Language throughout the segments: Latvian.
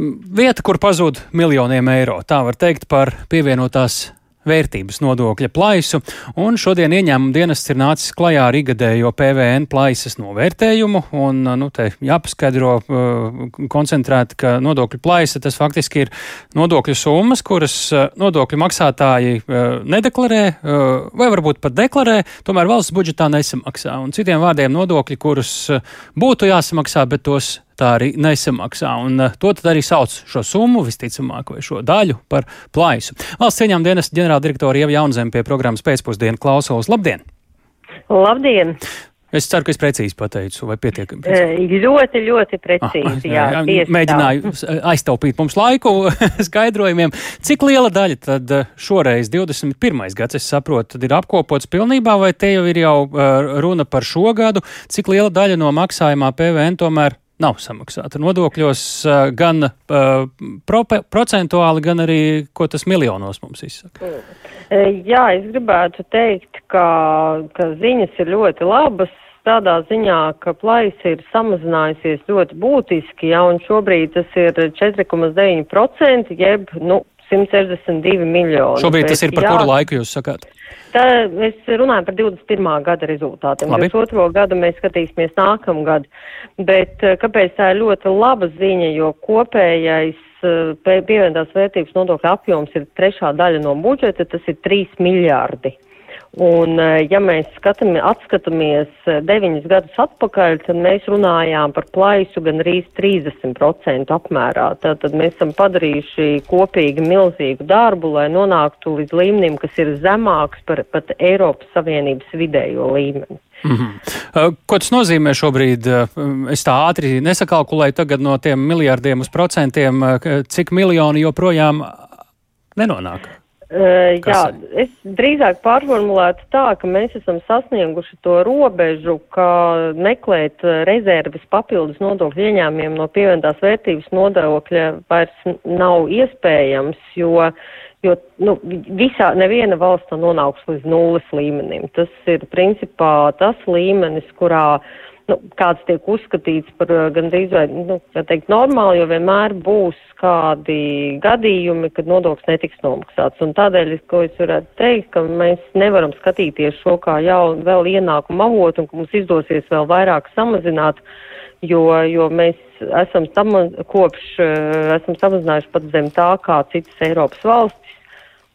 Vieta, kur pazūd miljoniem eiro, tā var teikt par pievienotās vērtības nodokļa plaisu, un šodien ieņēmuma dienests ir nācis klajā ar igadējo PVN plaisas novērtējumu, un, nu, te jāpaskaidro uh, koncentrēti, ka nodokļu plaisa tas faktiski ir nodokļu summas, kuras uh, nodokļu maksātāji uh, nedeklarē, vai varbūt pat deklarē, tomēr valsts budžetā nesamaksā, un citiem vārdiem nodokļi, kurus būtu jāsamaksā, bet tos tā arī nesamaksā. Un uh, to tad arī sauc šo summu, visticamāk, vai šo daļu par plaisu. Valsts cieņām dienas ģenerāldirektora Ieva Jaunzem pie programmas pēcpusdienu klausos. Labdien! Labdien! Es ceru, ka es precīzi pateicu, vai pietiekami. Precīzi. Ļoti, ļoti precīzi. Ah, jā, jā, mēģināju tā. aiztaupīt mums laiku skaidrojumiem. Cik liela daļa tad šoreiz, 21. gads, es saprotu, ir apkopots pilnībā, vai te jau ir jau runa par šo gadu? Cik liela daļa no maksājumā PVN tomēr nav samaksāta nodokļos gan uh, pro, procentuāli, gan arī, ko tas miljonos mums izsaka. Jā, es gribētu teikt, ka, ka ziņas ir ļoti labas. Tādā ziņā, ka plaisa ir samazinājusies ļoti būtiski, ja, un šobrīd tas ir 4,9%, jeb, nu, 162 miljoni. Šobrīd tas ir par jā, kuru laiku jūs sakāt? Tā, mēs runājam par 21. gada rezultātiem. 22. gadu mēs skatīsimies nākamgad. Bet eh, kāpēc tā ir ļoti laba ziņa, jo kopējais eh, pievienotās vērtības nodokļa apjoms ir trešā daļa no budžeta, tas ir 3 miljārdi. Un, eh, ja mēs skatami, atskatāmies eh, deviņus gadus atpakaļ, tad mēs runājām par plaisu gan arī 30% apmērā. Tātad mēs esam padarījuši kopīgi milzīgu darbu, lai nonāktu līdz līmenim, kas ir zemāks par pat Eiropas Savienības vidējo līmeni. Mm -hmm. Ko tas nozīmē šobrīd? Es tā ātri nesakalkulēju tagad no tiem miljardiem uz procentiem, cik miljoni joprojām nenonāk. Uh, jā, es drīzāk pārformulētu tā, ka mēs esam sasnieguši to robežu, ka meklēt rezerves papildus nodokļu ieņēmumiem no pievienotās vērtības nodokļa vairs nav iespējams, jo, jo nu, visā neviena valsts nav nonākusi līdz nulles līmenim. Tas ir principā tas līmenis, kurā uh, nu, kāds tiek uzskatīts par eh, gandrīz vai, nu, teikt, normāli, jo vienmēr būs kādi gadījumi, kad nodoklis netiks nomaksāts. Un tādēļ, ko es varētu teikt, ka mēs nevaram skatīties šo kā jau vēl ienākumu avotu un ka mums izdosies vēl vairāk samazināt, jo, jo mēs esam samaz, kopš, eh, esam samazinājuši pat zem tā kā citas Eiropas valsts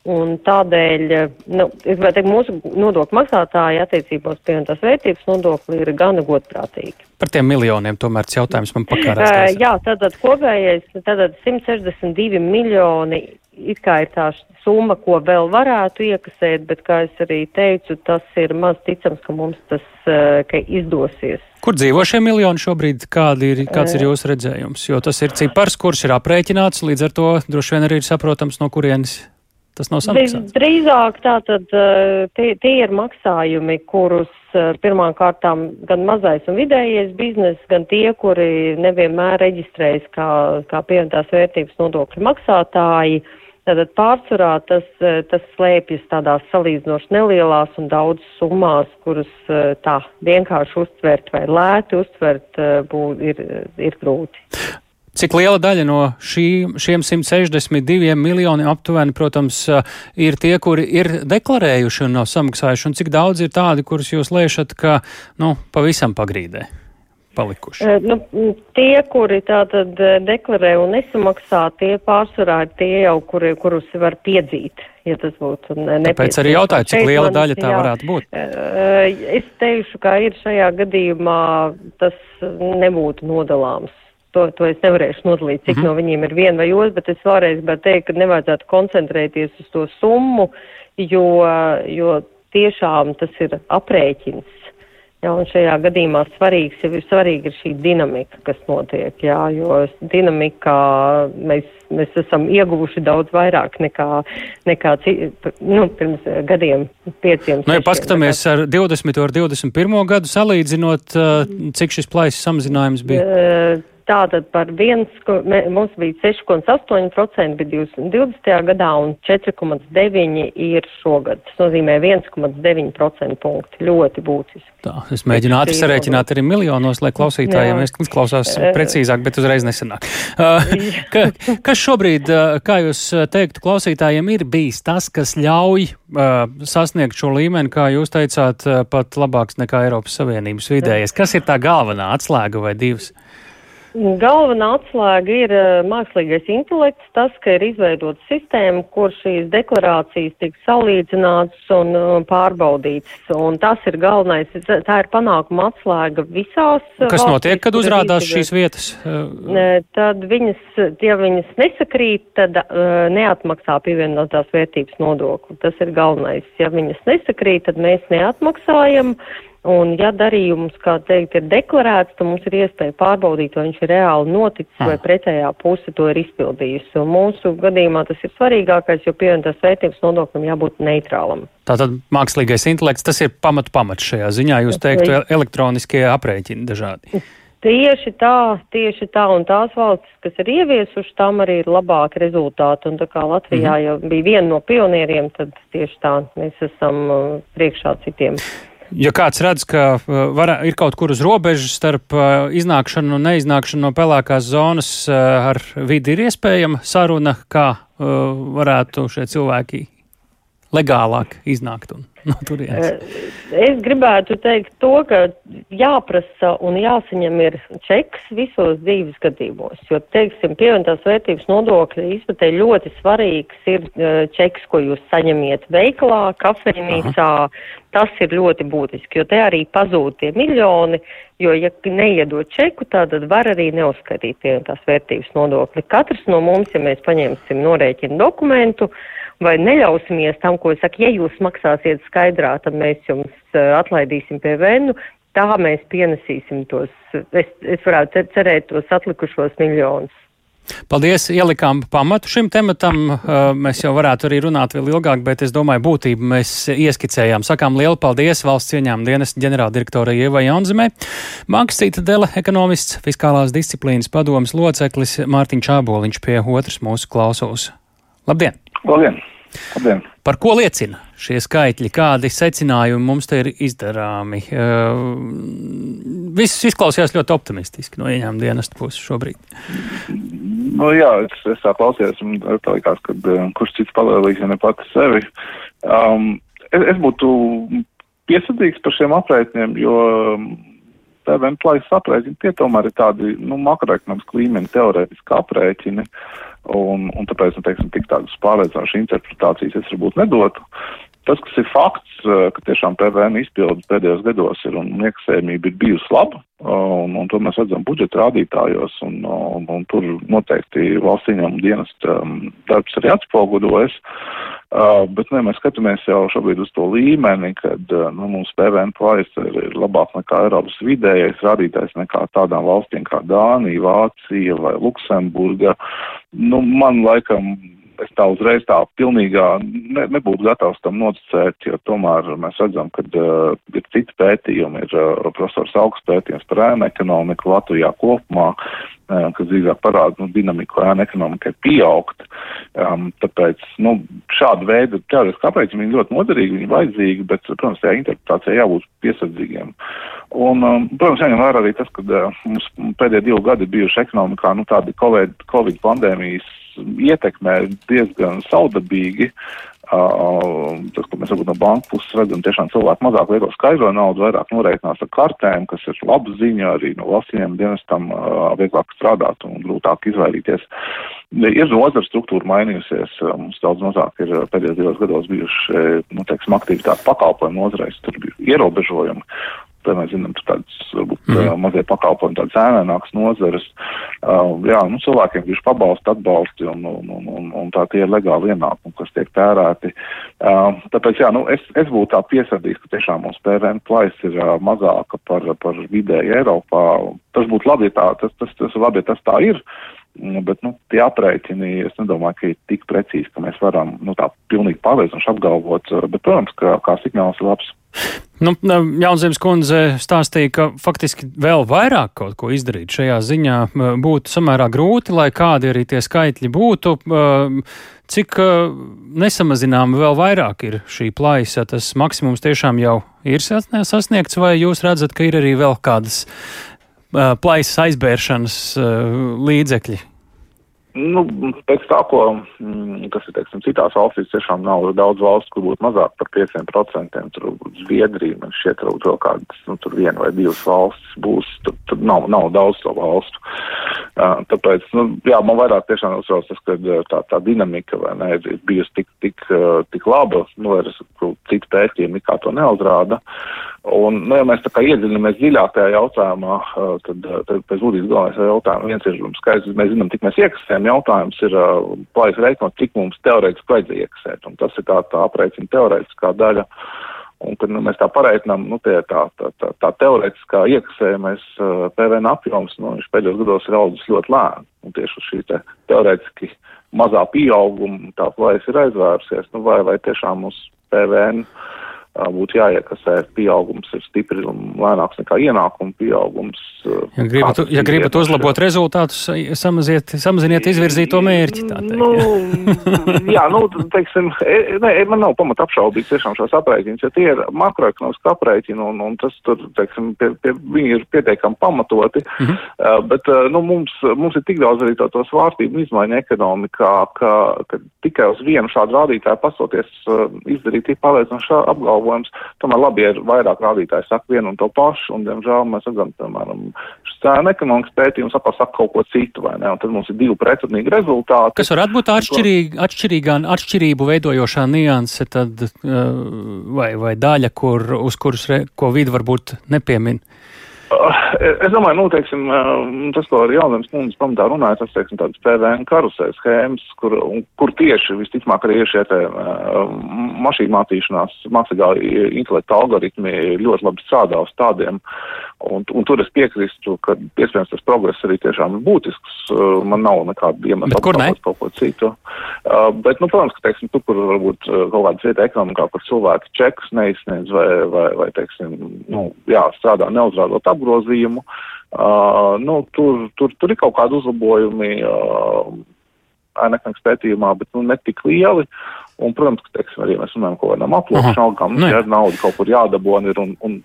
Un tādēļ, nu, teikt, mūsu nodokļu maksātāji attiecībos pievienotās vērtības nodokli ir gana godprātīgi. Par tiem miljoniem tomēr tas jautājums man pakārās. Uh, jā, tātad kopējais, tātad 162 miljoni it kā ir tā summa, ko vēl varētu iekasēt, bet, kā es arī teicu, tas ir maz ticams, ka mums tas uh, ka izdosies. Kur dzīvo šie miljoni šobrīd? Ir, kāds ir jūsu redzējums? Jo tas ir cipars, kurš ir aprēķināts, līdz ar to droši vien arī ir saprotams, no kurienes Tas nav samaksāts. Drīzāk tātad eh, tie, tie ir maksājumi, kurus eh, pirmām kārtām gan mazais un vidējais biznes, gan tie, kuri nevienmēr reģistrējas kā, kā pievienotās vērtības nodokļu maksātāji. Tātad pārsvarā tas, eh, tas slēpjas tādās salīdzinoši nelielās un daudz summās, kuras tā vienkārši uztvert vai lēti uztvert būt, ir, ir grūti. Cik liela daļa no šī, šiem 162 miljoniem aptuveni, protams, ir tie, kuri ir deklarējuši un nav samaksājuši, un cik daudz ir tādi, kurus jūs lēšat, ka, nu, pavisam pagrīdē? palikuši? E, nu, tie, kuri tātad deklarē un nesamaksā, tie pārsvarā ir tie jau, kuri, kurus var piedzīt, ja tas būtu nepieciešams. Tāpēc arī jautāju, cik liela man, daļa tā jā, varētu būt? Es teikšu, ka ir šajā gadījumā tas nebūtu nodalāms to, to es nevarēšu nodalīt, cik mm -hmm. no viņiem ir viena vai otra, bet es vēlreiz gribētu teikt, ka nevajadzētu koncentrēties uz to summu, jo, jo tiešām tas ir aprēķins. Jā, un šajā gadījumā svarīgs jau ir svarīga ir šī dinamika, kas notiek, jā, jo dinamikā mēs, mēs esam ieguvuši daudz vairāk nekā, nekā nu, pirms gadiem, pieciem. Nu, ja paskatāmies nekā... ar 20. ar 21. gadu salīdzinot, cik šis plaisas samazinājums bija? Tātad par viens, mums bija 6,8% bija 20. gadā un 4,9% ir šogad. Tas nozīmē 1,9% punkti. Ļoti būtiski. Tā, es mēģinu ātri sarēķināt arī miljonos, lai klausītājiem izklausās precīzāk, bet uzreiz nesanāk. Uh, ka, kas šobrīd, uh, kā jūs teiktu, klausītājiem ir bijis tas, kas ļauj uh, sasniegt šo līmeni, kā jūs teicāt, pat labāks nekā Eiropas Savienības vidējais? Kas ir tā galvenā atslēga vai divas? Galvenā atslēga ir uh, mākslīgais intelekts, tas, ka ir izveidota sistēma, kur šīs deklarācijas tiek salīdzināts un uh, pārbaudīts. Un tas ir galvenais, tā ir panākuma atslēga visās. Kas valstīs, notiek, kad uzrādās šīs vietas? Tad viņas, ja viņas nesakrīt, tad uh, neatmaksā pievienotās vērtības nodokli. Tas ir galvenais. Ja viņas nesakrīt, tad mēs neatmaksājam. Un, ja darījums, kā teikt, ir deklarēts, tad mums ir iespēja pārbaudīt, vai viņš ir reāli noticis, vai pretējā puse to ir izpildījusi. Un mūsu gadījumā tas ir svarīgākais, jo pievienotās vērtības nodoklim jābūt neitrālam. Tātad mākslīgais intelekts, tas ir pamatu pamats šajā ziņā, jūs teiktu, elektroniskie aprēķini dažādi. Tieši tā, tieši tā, un tās valstis, kas ir ieviesuši, tam arī ir labāki rezultāti, un tā kā Latvijā mm -hmm. jau bija viena no pionieriem, tad tieši tā mēs esam uh, priekšā citiem. Ja kāds redz, ka uh, var, ir kaut kur uz robežas starp uh, iznākšanu un neiznākšanu no pelēkās zonas, uh, ar vidi ir iespējama saruna, kā varētu šie cilvēki legālāk iznākt un no turienes? Es gribētu teikt to, ka jāprasa un jāsaņem ir čeks visos dzīves gadījumos, jo, teiksim, pievienotās vērtības nodokļa izpratē ļoti svarīgs ir čeks, ko jūs saņemiet veikalā, kafejnīcā. Tas ir ļoti būtiski, jo te arī pazūd tie miljoni, jo, ja neiedod čeku, tad var arī neuzskatīt pievienotās vērtības nodokli. Katrs no mums, ja mēs paņemsim norēķinu dokumentu, vai neļausimies tam, ko saka, ja jūs maksāsiet skaidrā, tad mēs jums uh, atlaidīsim PVN. Tā mēs pienesīsim tos, es, es varētu cerēt, tos atlikušos miljonus. Paldies, ielikām pamatu šim tematam. Mēs jau varētu arī runāt vēl ilgāk, bet es domāju, būtību mēs ieskicējām. Sakām lielu paldies valsts ieņēmuma dienas ģenerāldirektorai Ievai Jaunzemē, Bankas citadela ekonomists, fiskālās disciplīnas padomas loceklis Mārtiņš Čāboliņš pie otras mūsu klausos. Labdien! Labdien! Labdien. Par ko liecina šie skaitļi? Kādi secinājumi mums te ir izdarāmi? Viss izklausījās ļoti optimistiski no ieņēmuma dienesta puses šobrīd. Nu, jā, es, es tā klausījos, un tā likās, ka kurš cits palēlīs, ja ne pati sevi. Um, es, es būtu piesardzīgs par šiem aprēķiniem, jo PVN plaisas aprēķini tie tomēr ir tādi, nu, makroekonomiski līmeni teorētiski aprēķini. Un, un tāpēc, nu, teiksim, tik tādas pārliecinošas interpretācijas es varbūt nedotu. Tas, kas ir fakts, ka tiešām PVN izpildes pēdējos gados ir un iekasējumība ir bijusi laba, un, un to mēs redzam budžeta rādītājos, un, un, un tur noteikti valsts ieņēmuma dienas um, darbs arī atspoguļojas. Uh, bet, ne, mēs skatāmies jau šobrīd uz to līmeni, kad uh, nu, mums PVN plājas ir, ir labāk nekā Eiropas vidējais rādītājs nekā tādām valstīm kā Dānija, Vācija vai Luksemburga. Nu, man laikam es tā uzreiz tā pilnīgā ne, nebūtu gatavs tam noticēt, jo tomēr mēs redzam, ka uh, ir citi pētījumi, ir uh, profesors augsts pētījums par ēnu ekonomiku Latvijā kopumā, uh, kas drīzāk parāda nu, dinamiku ēnu ekonomikai pieaugt. Um, tāpēc nu, šāda veida teorētiski aprēķini ir ļoti noderīgi, viņi vajadzīgi, bet, protams, tajā interpretācijā jābūt piesardzīgiem. Un, um, protams, jāņem vērā arī tas, ka uh, mums pēdējie divi gadi bijuši ekonomikā, nu, tādi COVID, COVID pandēmijas ietekmē diezgan saudabīgi. Uh, tas, ko mēs varbūt no banka puses redzam, tiešām cilvēki mazāk lieto skaidro naudu, vairāk noreikinās ar kartēm, kas ir laba ziņa arī no valstsiem dienestam uh, vieglāk strādāt un grūtāk izvairīties. Ir nozara struktūra mainījusies, mums daudz mazāk ir pēdējos divos gados bijuši, nu, teiksim, aktivitāti pakalpojumu nozareis, tur bija ierobežojumi, Te mēs zinām, tur tādas varbūt mm. uh, mazie pakalpojumi, tādas ēnēnākas nozares. Uh, jā, nu, cilvēkiem viņš pabalsta, atbalsti un, un, un, un, un tā tie ir legāli ienākumi, kas tiek tērēti. Uh, tāpēc, jā, nu, es, es būtu tā piesardzīgs, ka tiešām mums PVN plais ir uh, mazāka par, par vidēju Eiropā. Tas būtu labi, ja tā, tas, tas, tas, labi, ja tas tā ir. Nu, bet nu, tie aprēķini, es nedomāju, ka ir tik precīzi, ka mēs varam nu, tā pilnīgi pārliecinoši apgalvot. Bet, protams, ka kā signāls ir labs. Nu, Jaunzemes kundze stāstīja, ka faktiski vēl vairāk kaut ko izdarīt šajā ziņā būtu samērā grūti, lai kādi arī tie skaitļi būtu. Cik nesamazinām vēl vairāk ir šī plaisa, tas maksimums tiešām jau ir sasniegts, vai jūs redzat, ka ir arī vēl kādas plaisas aizbēršanas līdzekļi? Nu, pēc tā, ko, mm, kas ir, teiksim, citās valstīs, tiešām nav daudz valstu, kur būtu mazāk par 5%. Tur Zviedrija, man šķiet, vēl kādas, nu, tur viena vai divas valstis būs, tur, tur nav, nav daudz to valstu. Uh, tāpēc, nu, jā, man vairāk tiešām uzsauc tas, ka tā, tā dinamika, vai ne, ir bijusi tik, tik, tik laba, nu, ar citu pētījumu kā to neuzrāda. Un, nu, ja mēs tā kā iedziļinamies dziļāk tajā jautājumā, tad, tad pēc būtības galvenais jautājums viens ir skaidrs, mēs zinām, cik mēs iekasējam jautājums ir uh, plājas reiķinot, cik mums teorētiski vajadzēja iekasēt. Un tas ir tā, tā aprēķina teorētiskā daļa. Un, kad nu, mēs tā pareiķinām, nu, tie, tā, tā, tā, tā teorētiskā iekasējumais uh, PVN apjoms, nu, viņš pēdējos gados ir audzis ļoti lēni. Un tieši uz šī te teorētiski mazā pieauguma tā plājas ir aizvērusies. Nu, vai, vai tiešām uz PVN uh, būtu jāiekasē pieaugums ir stipri lēnāks nekā ienākuma pieaugums. Ja gribat, ja gribat uzlabot rezultātus, samaziet, samaziniet izvirzīto mērķi. Nu, jā, nu, teiksim, e, ne, man nav pamata apšaubīt tiešām šos aprēķinus, ja tie ir makroekonomiski aprēķini un, un tas tur, teiksim, pie, pie, viņi ir pietiekami pamatoti, uh -huh. uh, bet, nu, mums, mums ir tik daudz arī to, to svārstību izmaiņu ekonomikā, ka, ka tikai uz vienu šādu rādītāju pasoties uh, izdarīt tik pārliecinoši apgalvojumu apgalvojums. Tomēr labi, ja ir vairāk rādītāji saka vienu un to pašu, un, diemžēl, mēs redzam, piemēram, cēna ekonomikas pētījums atkal saka kaut ko citu, vai ne? Un tad mums ir divi pretrunīgi rezultāti. Kas varētu būt atšķirīga, atšķirīgā, atšķirību veidojošā nianse, tad, vai, vai daļa, kur, uz kuras, re, ko vidi varbūt nepiemin? Es domāju, nu, teiksim, tas, ko arī Jānis Kungs pamatā runāja, tas, teiksim, tādas PVN karusē schēmas, kur, kur tieši visticamāk arī ir šie te mašīnu mācīšanās, mācīgā intelekta algoritmi ļoti labi strādā uz tādiem, un, un tur es piekrīstu, ka iespējams tas progress arī tiešām ir būtisks, man nav nekāda iemesla apgalvot kaut ko citu. Uh, bet, nu, protams, ka, teiksim, tu, kur varbūt kaut kāda vieta ekonomikā, kur cilvēki čekus neizsniedz vai, vai, vai, teiksim, nu, jā, strādā neuzrādot apgrozījumu. Uh, nu, tur, tur, tur ir kaut kādi uzlabojumi uh, ēnekļu pētījumā, bet nu, ne tik lieli. Un, protams, ka, teiksim, arī mēs runājam par kaut kādām aplūkšanām, algām, nu, ja nauda kaut kur jādabona ir un, un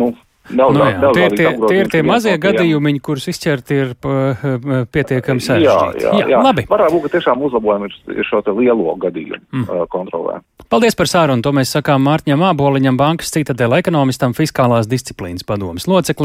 nu, Nav, nu, jā, tie, tie, tie ir tie mazie gadījumi, kurus izķert ir pietiekami sarežģīti. Jā, jā, jā. Labi. Varētu būt, ka tiešām uzlabojumi ir, šo te lielo gadījumu mm. kontrolē. Paldies par sārunu. To mēs sakām Mārtiņam Āboliņam, bankas citadēļ ekonomistam, fiskālās disciplīnas padomas loceklim.